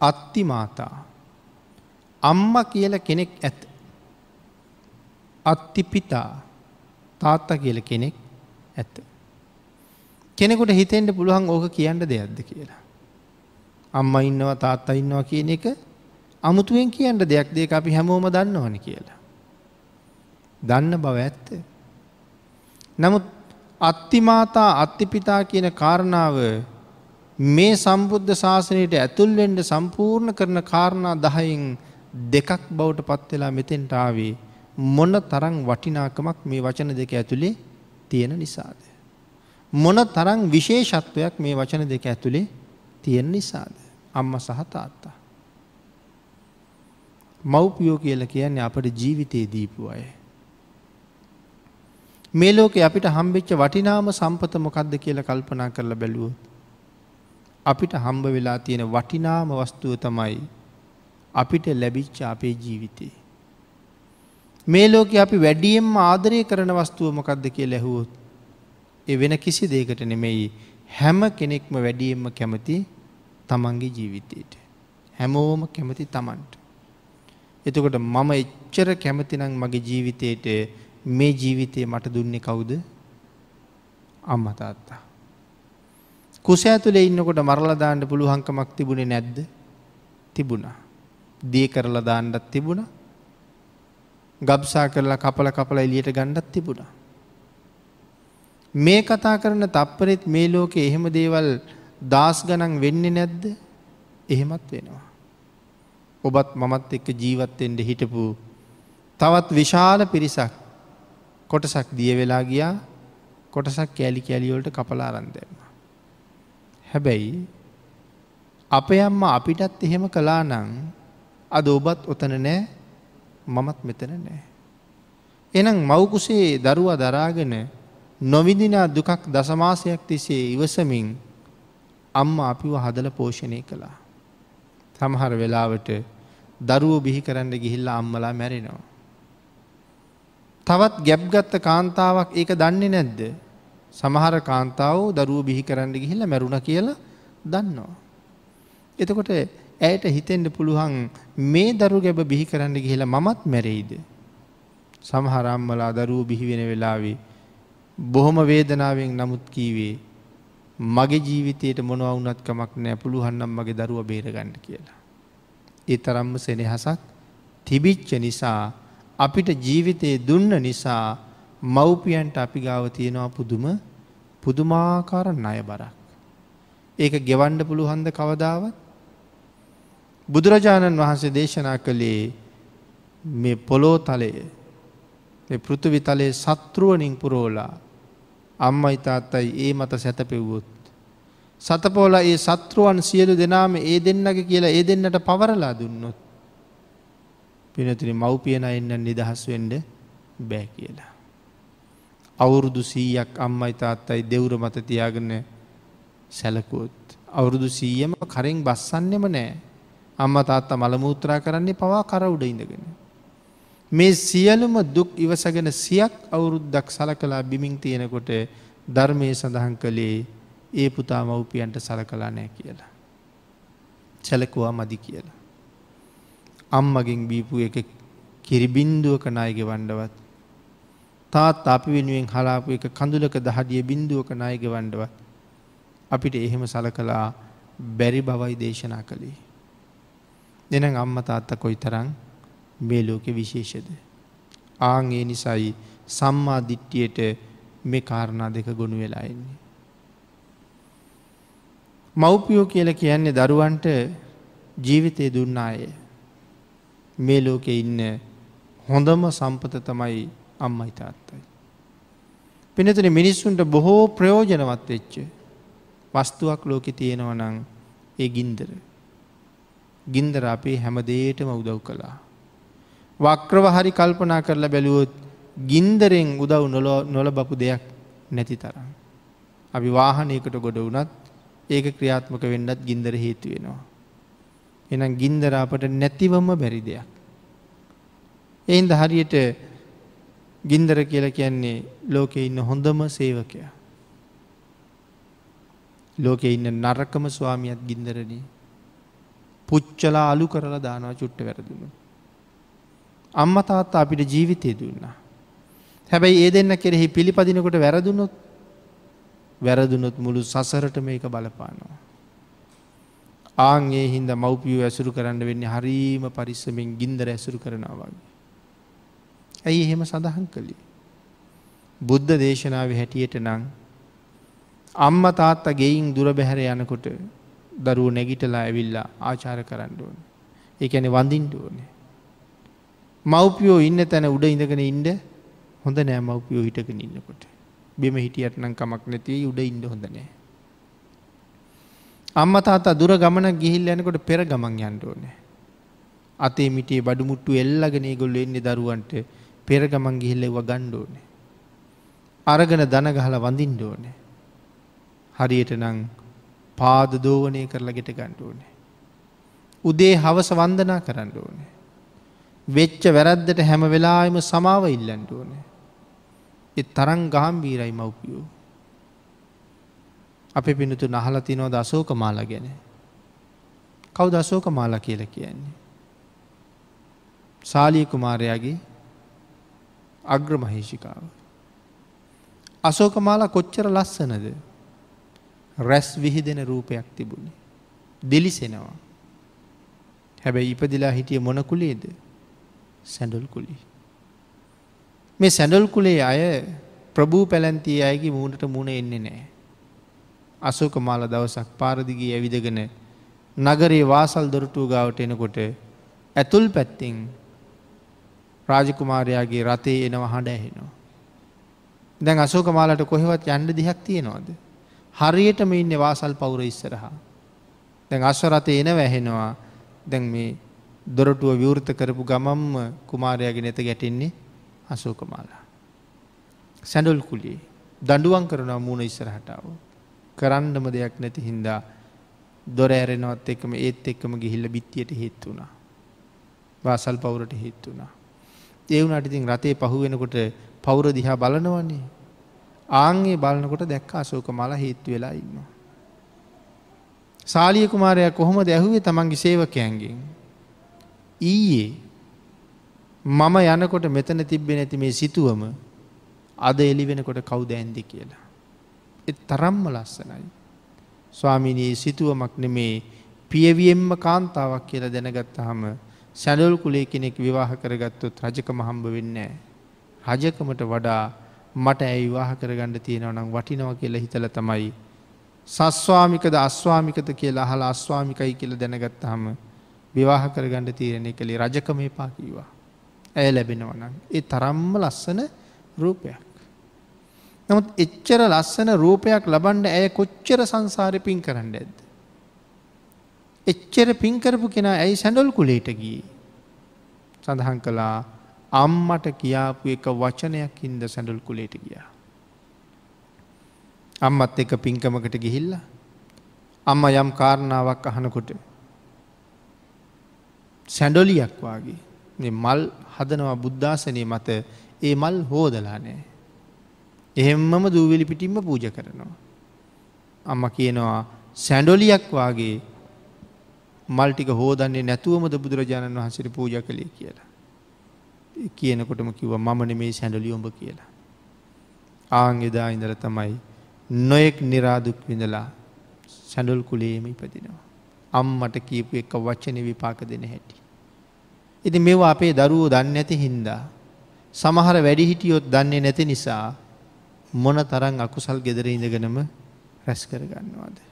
අත්තිමාතා අම්ම කියල කෙනෙක් ඇත. අත්තිපිතා තාත්තා කියල කෙනෙක් ඇත්ත. කෙනෙකුට හිතෙන්ට පුළුවන් ඕක කියන්න දෙයක්ද කියලා. අම්ම ඉන්නවා තාත්තා ඉන්නවා කියන එක අමුතුවෙන් කියන්න දෙයක් දෙක අපි හැමෝම දන්නවන කියලා. දන්න බව ඇත්ත. නමුත් අත්තිමාතා අත්තිපිතා කියන කාරණාව මේ සම්බුද්ධ ශාසනයට ඇතුල්වෙන්ඩ සම්පූර්ණ කරන කාරණා දහයින් දෙකක් බවට පත්වෙලා මෙතෙන්ට ආවේ මොන තරං වටිනාකමක් මේ වචන දෙක ඇතුළේ තියෙන නිසාද. මොන තරං විශේෂත්වයක් මේ වචන දෙක ඇතුළේ තියෙන නිසාද. අම්ම සහ තාත්තා. මව්පියෝ කියල කියන්නේ අපට ජීවිතයේ දීපු අය. මේ ලෝක අපිට හම්බෙච්ච වටිනාම සම්පත මොකක්ද කියල කල්පනා කරලා බැලුවොත්. අපිට හම්බ වෙලා තියෙන වටිනාම වස්තුව තමයි අපිට ලැබිච්ච අපේ ජීවිතේ. මේ ලෝක අපි වැඩියෙන්ම ආදරය කරන වස්තුව මොකක්ද කිය ලැහුවොත්. එ වෙන කිසි දේකට නෙමෙයි හැම කෙනෙක්ම වැඩියෙන්ම කැමති තමන්ගේ ජීවිතයට. හැමෝම කැමති තමන්ට. එතකොට මම එච්චර කැමතිනම් මගේ ජීවිතයට මේ ජීවිතය මට දුන්නේ කවුද අම්මතාත්තා. කුස ඇතුළේ ඉන්නකොට මරලදාන්න පුළුවන්කමක් තිබුණේ නැද්ද තිබුණා. දී කරලා දාන්නත් තිබුණ ගබ්සා කරලා කපල කපල එලියට ගණ්ඩත් තිබුණා. මේ කතා කරන තප්පරෙත් මේ ලෝකෙ එහෙම දේවල් දස් ගනන් වෙන්නේ නැද්ද එහෙමත් වෙනවා. ඔබත් මමත් එක්ක ජීවත්තෙන්ට හිටපු තවත් විශාල පිරිසක් කොටසක් දිය වෙලා ගියා කොටසක් කෑලි කෑලිවලට කපලාරන්දම. හැබැයි අපේ අම්ම අපිටත් එහෙම කලා නං අද ඔබත් ඔතන නෑ මමත් මෙතන නෑ. එනම් මවකුසේ දරුව දරාගෙන නොවිදිනා දුකක් දසමාසයක් තිසේ ඉවසමින් අම්ම අපිව හදල පෝෂණය කළා. සමහර වෙලාවට දරුව බිහි කරන්න ගිහිල්ලා අම්මලා මැරෙනවා. තවත් ගැබ්ගත්ත කාන්තාවක් ඒක දන්නේ නැද්ද. සමහර කාන්තාව දරුව බිහි කරන්න ගිහිල්ල මැරුණ කියලා දන්නවා. එතකොට ඇයට හිතෙන්ට පුළුවන් මේ දරු ගැබ බිහි කරන්න ගිහිලා මමත් මැරෙයිද. සමහරම්මලා දරුව බිහිවෙන වෙලාවේ බොහොම වේදනාවෙන් නමුත් කීවේ මගේ ජීවිතයට මොනවුනත්කමක් නෑ පුළුවන්නම් මගේ දරුව බේරගන්න කියලා. ඒ තරම්ම සෙනෙහසක් තිබිච්ච නිසා අපිට ජීවිතයේ දුන්න නිසා මව්පියන්ට අපි ගාව තියෙනවා පුදුම පුදුමාකාර ණය බරක්. ඒක ගෙවන්ඩ පුළුහන්ද කවදාවත් බුදුරජාණන් වහන්සේ දේශනා කළේ මේ පොලෝ තලය පෘථවි තලයේ සත්‍රුවනින් පුරෝලා අම්ම ඉතාත්තයි ඒ මත සැතපෙව්වොත්. සතපෝල ඒ සත්‍රුවන් සියලු දෙනාම ඒ දෙන්නගේ කියලා ඒ දෙන්නට පවරලා දුන්නොත්. පිනතින මව්පියන එන්න නිදහස් වෙන්ඩ බෑ කියලා. අවුරුදු සීයක් අම්මයි තාත්තයි දෙවුර මත තියාගන්න සැලකුවොත්. අවුරුදු සීයම කරෙන් බස්සන්නෙම නෑ අම්ම තාත්තා මළමූත්‍රා කරන්නේ පවා කර උඩ ඉඳගෙන. මේ සියලුම දුක් ඉවසගෙන සියක් අවුරුද්දක් සල කලා බිමින් තියෙනකොට ධර්මය සඳහන් කළේ ඒ පුතා මව්පියන්ට සල කලා නෑ කියලා. සැලකුවා මදි කියලා. අම්මගින් බීපු එක කිරිබින්දුවක නායග වණ්ඩවත්. තාත් අපි වෙනුවෙන් හලාපු එක කඳුලක දහඩිය බින්දුවක නායග වණ්ඩවත්. අපිට එහෙම සල කලා බැරි බවයි දේශනා කළේ. දෙන අම්ම තාත්ත කොයි තරං මේ ලෝකෙ විශේෂද. ආං ඒ නිසයි සම්මා දිට්ටියට මේ කාරණා දෙක ගොුණු වෙලා එන්නේ. මව්පියෝ කියල කියන්නේ දරුවන්ට ජීවිතය දුන්නාය මේ ලෝකෙ ඉන්න හොඳම සම්පත තමයි අම්මයි තාත්තයි. පිනතුන මිනිස්සුන්ට බොහෝ ප්‍රයෝජනවත් වෙච්ච වස්තුවක් ලෝකෙ තියෙනවනං ඒ ගින්දර. ගින්දර අපේ හැමදේටම උදව් කළා. වක්‍රව හරි කල්පනා කරලා බැලුවොත් ගින්දරෙන් උදව් නොල බපු දෙයක් නැති තරම්. අපි වාහනයකට ගොඩ වනත් ඒක ක්‍රියාත්මක වෙන්නත් ගින්දර හේතු වෙනවා. එනම් ගින්දර අපට නැතිවම බැරි දෙයක්. එයින්ද හරියට ගින්දර කියල කියන්නේ ලෝකෙ ඉන්න හොඳම සේවකය. ලෝකෙ ඉන්න නරකම ස්වාමියත් ගින්දරණී පුච්චලා අලු කරලා දානවා චුට්ට වැරදුණු. අම්ම තාත්ත අපිට ජීවිතය දුන්නා. හැබැයි ඒ දෙන්න කෙරෙහි පිළිපදිනකොට වැරදුනොත් වැරදුනොත් මුළු සසරට මේක බලපානවා. ආන්ගේ හින්ද මව්පියෝ ඇසුරු කරන්න වෙන්නේ හරීම පරිස්සමෙන් ගින්දර ඇසුරු කරනවාගේ. ඇයි එහෙම සඳහන් කළේ. බුද්ධ දේශනාව හැටියට නං අම්ම තාත්තා ගෙයින් දුර බැහැර යනකොට දරුව නැගිටලා ඇවිල්ලා ආචාර කරන්න ඕන. ඒඇන වඳින්ට ඕනේ. මව්පියෝ ඉන්න තැන උඩ ඉඳගෙන ඉන්ඩ හොඳ නෑ මව්පියෝ හිටගෙන ඉන්නකොට. බෙම හිටියටනම් කමක් නැතිේ උඩ ඉන්න හොඳ නෑ. අම්ම තාතා දුර ගමන ගිහිල් යනකොට පෙර ගමන් යන්ට ඕනෑ. අතේ මිටේ බඩුමුට්ටු එල්ලගෙන ගොල්ල එන්නේ දරුවන්ට පෙර ගමන් ගිහිල්ලෙව ගණ්ඩෝනේ. අරගෙන දන ගහල වඳින්ඩ ඕනේ. හරියට නං පාද දෝවනය කරලා ගෙට ගණ්ඩ ඕනේ. උදේ හවස වන්දනා කරන්න ඕනේ. වෙච්ච වැරද්දට හැම වෙලාම සමාව ඉල්ලන්ට ඕනේ. එ තරං ගාම්බීරයි මව්පියෝ. අප පිනතු නහල තිනෝ දසෝක මාලා ගැන. කව් දසෝක මාලා කියල කියන්නේ. සාලිය කුමාරයාගේ අග්‍ර මහේෂිකාව. අසෝක මාලා කොච්චර ලස්සනද රැස් විහිදෙන රූපයක් තිබුණේ. දෙලිසෙනවා. හැබැයි ඉපදිලා හිටිය මොනකුලේද සැඩල් කුලි. මේ සැඩල් කුලේ අය ප්‍රභූ පැලැන්තිය අයගේ මූුණට මුණ එන්නේ නෑ. අසෝක මාල දවසක් පාරදිගේ ඇවිදගෙන නගරේ වාසල් දොරටුව ගාවට එනකොට ඇතුල් පැත්තිෙන් රාජකුමාරයාගේ රතේ එනවා හඬ ඇහෙනවා. දැන් අසෝක මාලට කොහෙවත් යන්න දිහක් තියෙනවාද. හරියටම ඉන්න වාසල් පවුර ඉස්සරහා. දැන් අශ්වරතය එන වැහෙනවා දැන් මේ දොරටුව විවෘත කරපු ගමම්ම කුමාරයාගේ නැත ගැටෙන්නේ අසෝකමාලා. සැඩල් කුලේ දඩුවන් කරනවා මූුණ ඉස්සරහටාව. කරන්නම දෙයක් නැති හින්දා දොර ඇරෙනවත් එකම ඒත් එක්කම ගිහිල්ල බිත්තියට හේත් වුණා. වාසල් පවුරට හේත් වුණා. ඒවුනට ඉතින් රතේ පහුවෙනකොට පවුර දිහා බලනවන්නේ. ආංගේ බලනකොට දැක්ක අසෝක මල හේත්තු වෙලා ඉන්නවා. සාලිය කුමාරයක් කොහොම දැහුවේ තමන්ගේ සේවකයන්ගෙන්. ඊයේ මම යනකොට මෙතන තිබ්බෙ නැති මේ සිතුවම අද එලි වෙනකොට කවුද ඇන්දි කියලා. එ තරම්ම ලස්සනයි. ස්වාමිනී සිතුවමක් නෙමේ පියවියෙන්ම කාන්තාවක් කියලා දැනගත්ත හම සැඩල් කුලේ කෙනෙක් විවාහ කරගත්තොත් රජකම හම්බ වෙන්නේ. රජකමට වඩා මට ඇයි විවාහ කරගන්න තියෙනව නම් වටිනව කියලා හිතල තමයි. සස්වාමිකද අස්වාමිකත කියලා හලා අස්වාමිකයි කියල දැනගත්ත හම විවාහ කරගන්න තීරණය කළේ රජකම එපා කීවා. ඇය ලැබෙනවනම්. ඒ තරම්ම ලස්සන රූපයක්. නමුත් එච්චර ලස්සන රූපයක් ලබන්ඩ ඇය කොච්චර සංසාර පින් කරන්න ඇද. එච්චර පින්කරපු කෙනා ඇයි සැඩොල් කුලේට ගී. සඳහන් කළා අම්මට කියාපු එක වචනයක් හින්ද සැඩොල් කුලේට ගියා. අම්මත් එක පින්කමකට ගිහිල්ල අම්ම යම් කාරණාවක් අහනකොට සැඩොලියක් වගේ මල් හදනවා බුද්ධාසනය මත ඒ මල් හෝදලා නෑ. එහෙම්මම දූවිලි පිටිම්ම පූජ කරනවා. අම්ම කියනවා සැඩොලියක් වගේ මල්ටික හෝදන්නේ නැතුවමද බුදුරජාණන් වහසට පූජ කළේ කියලා. කියනකොටම කිව මමන මේ සැඩලි ඔඹ කියලා. ආංගෙදා ඉඳල තමයි නොයෙක් නිරාදුක් විඳලා සැඩල් කුලේම ඉපදිනවා. අම්මට කීපු එක වච්චන විපාක දෙන හැටි. ඉති මෙවා අපේ දරුවෝ දන්න ඇති හින්දා. සමහර වැඩිහිටියොත් දන්නේ නැති නිසා මොන තරන් අකුසල් ගෙදර ඉඳගෙනම රැස් කරගන්නවාද.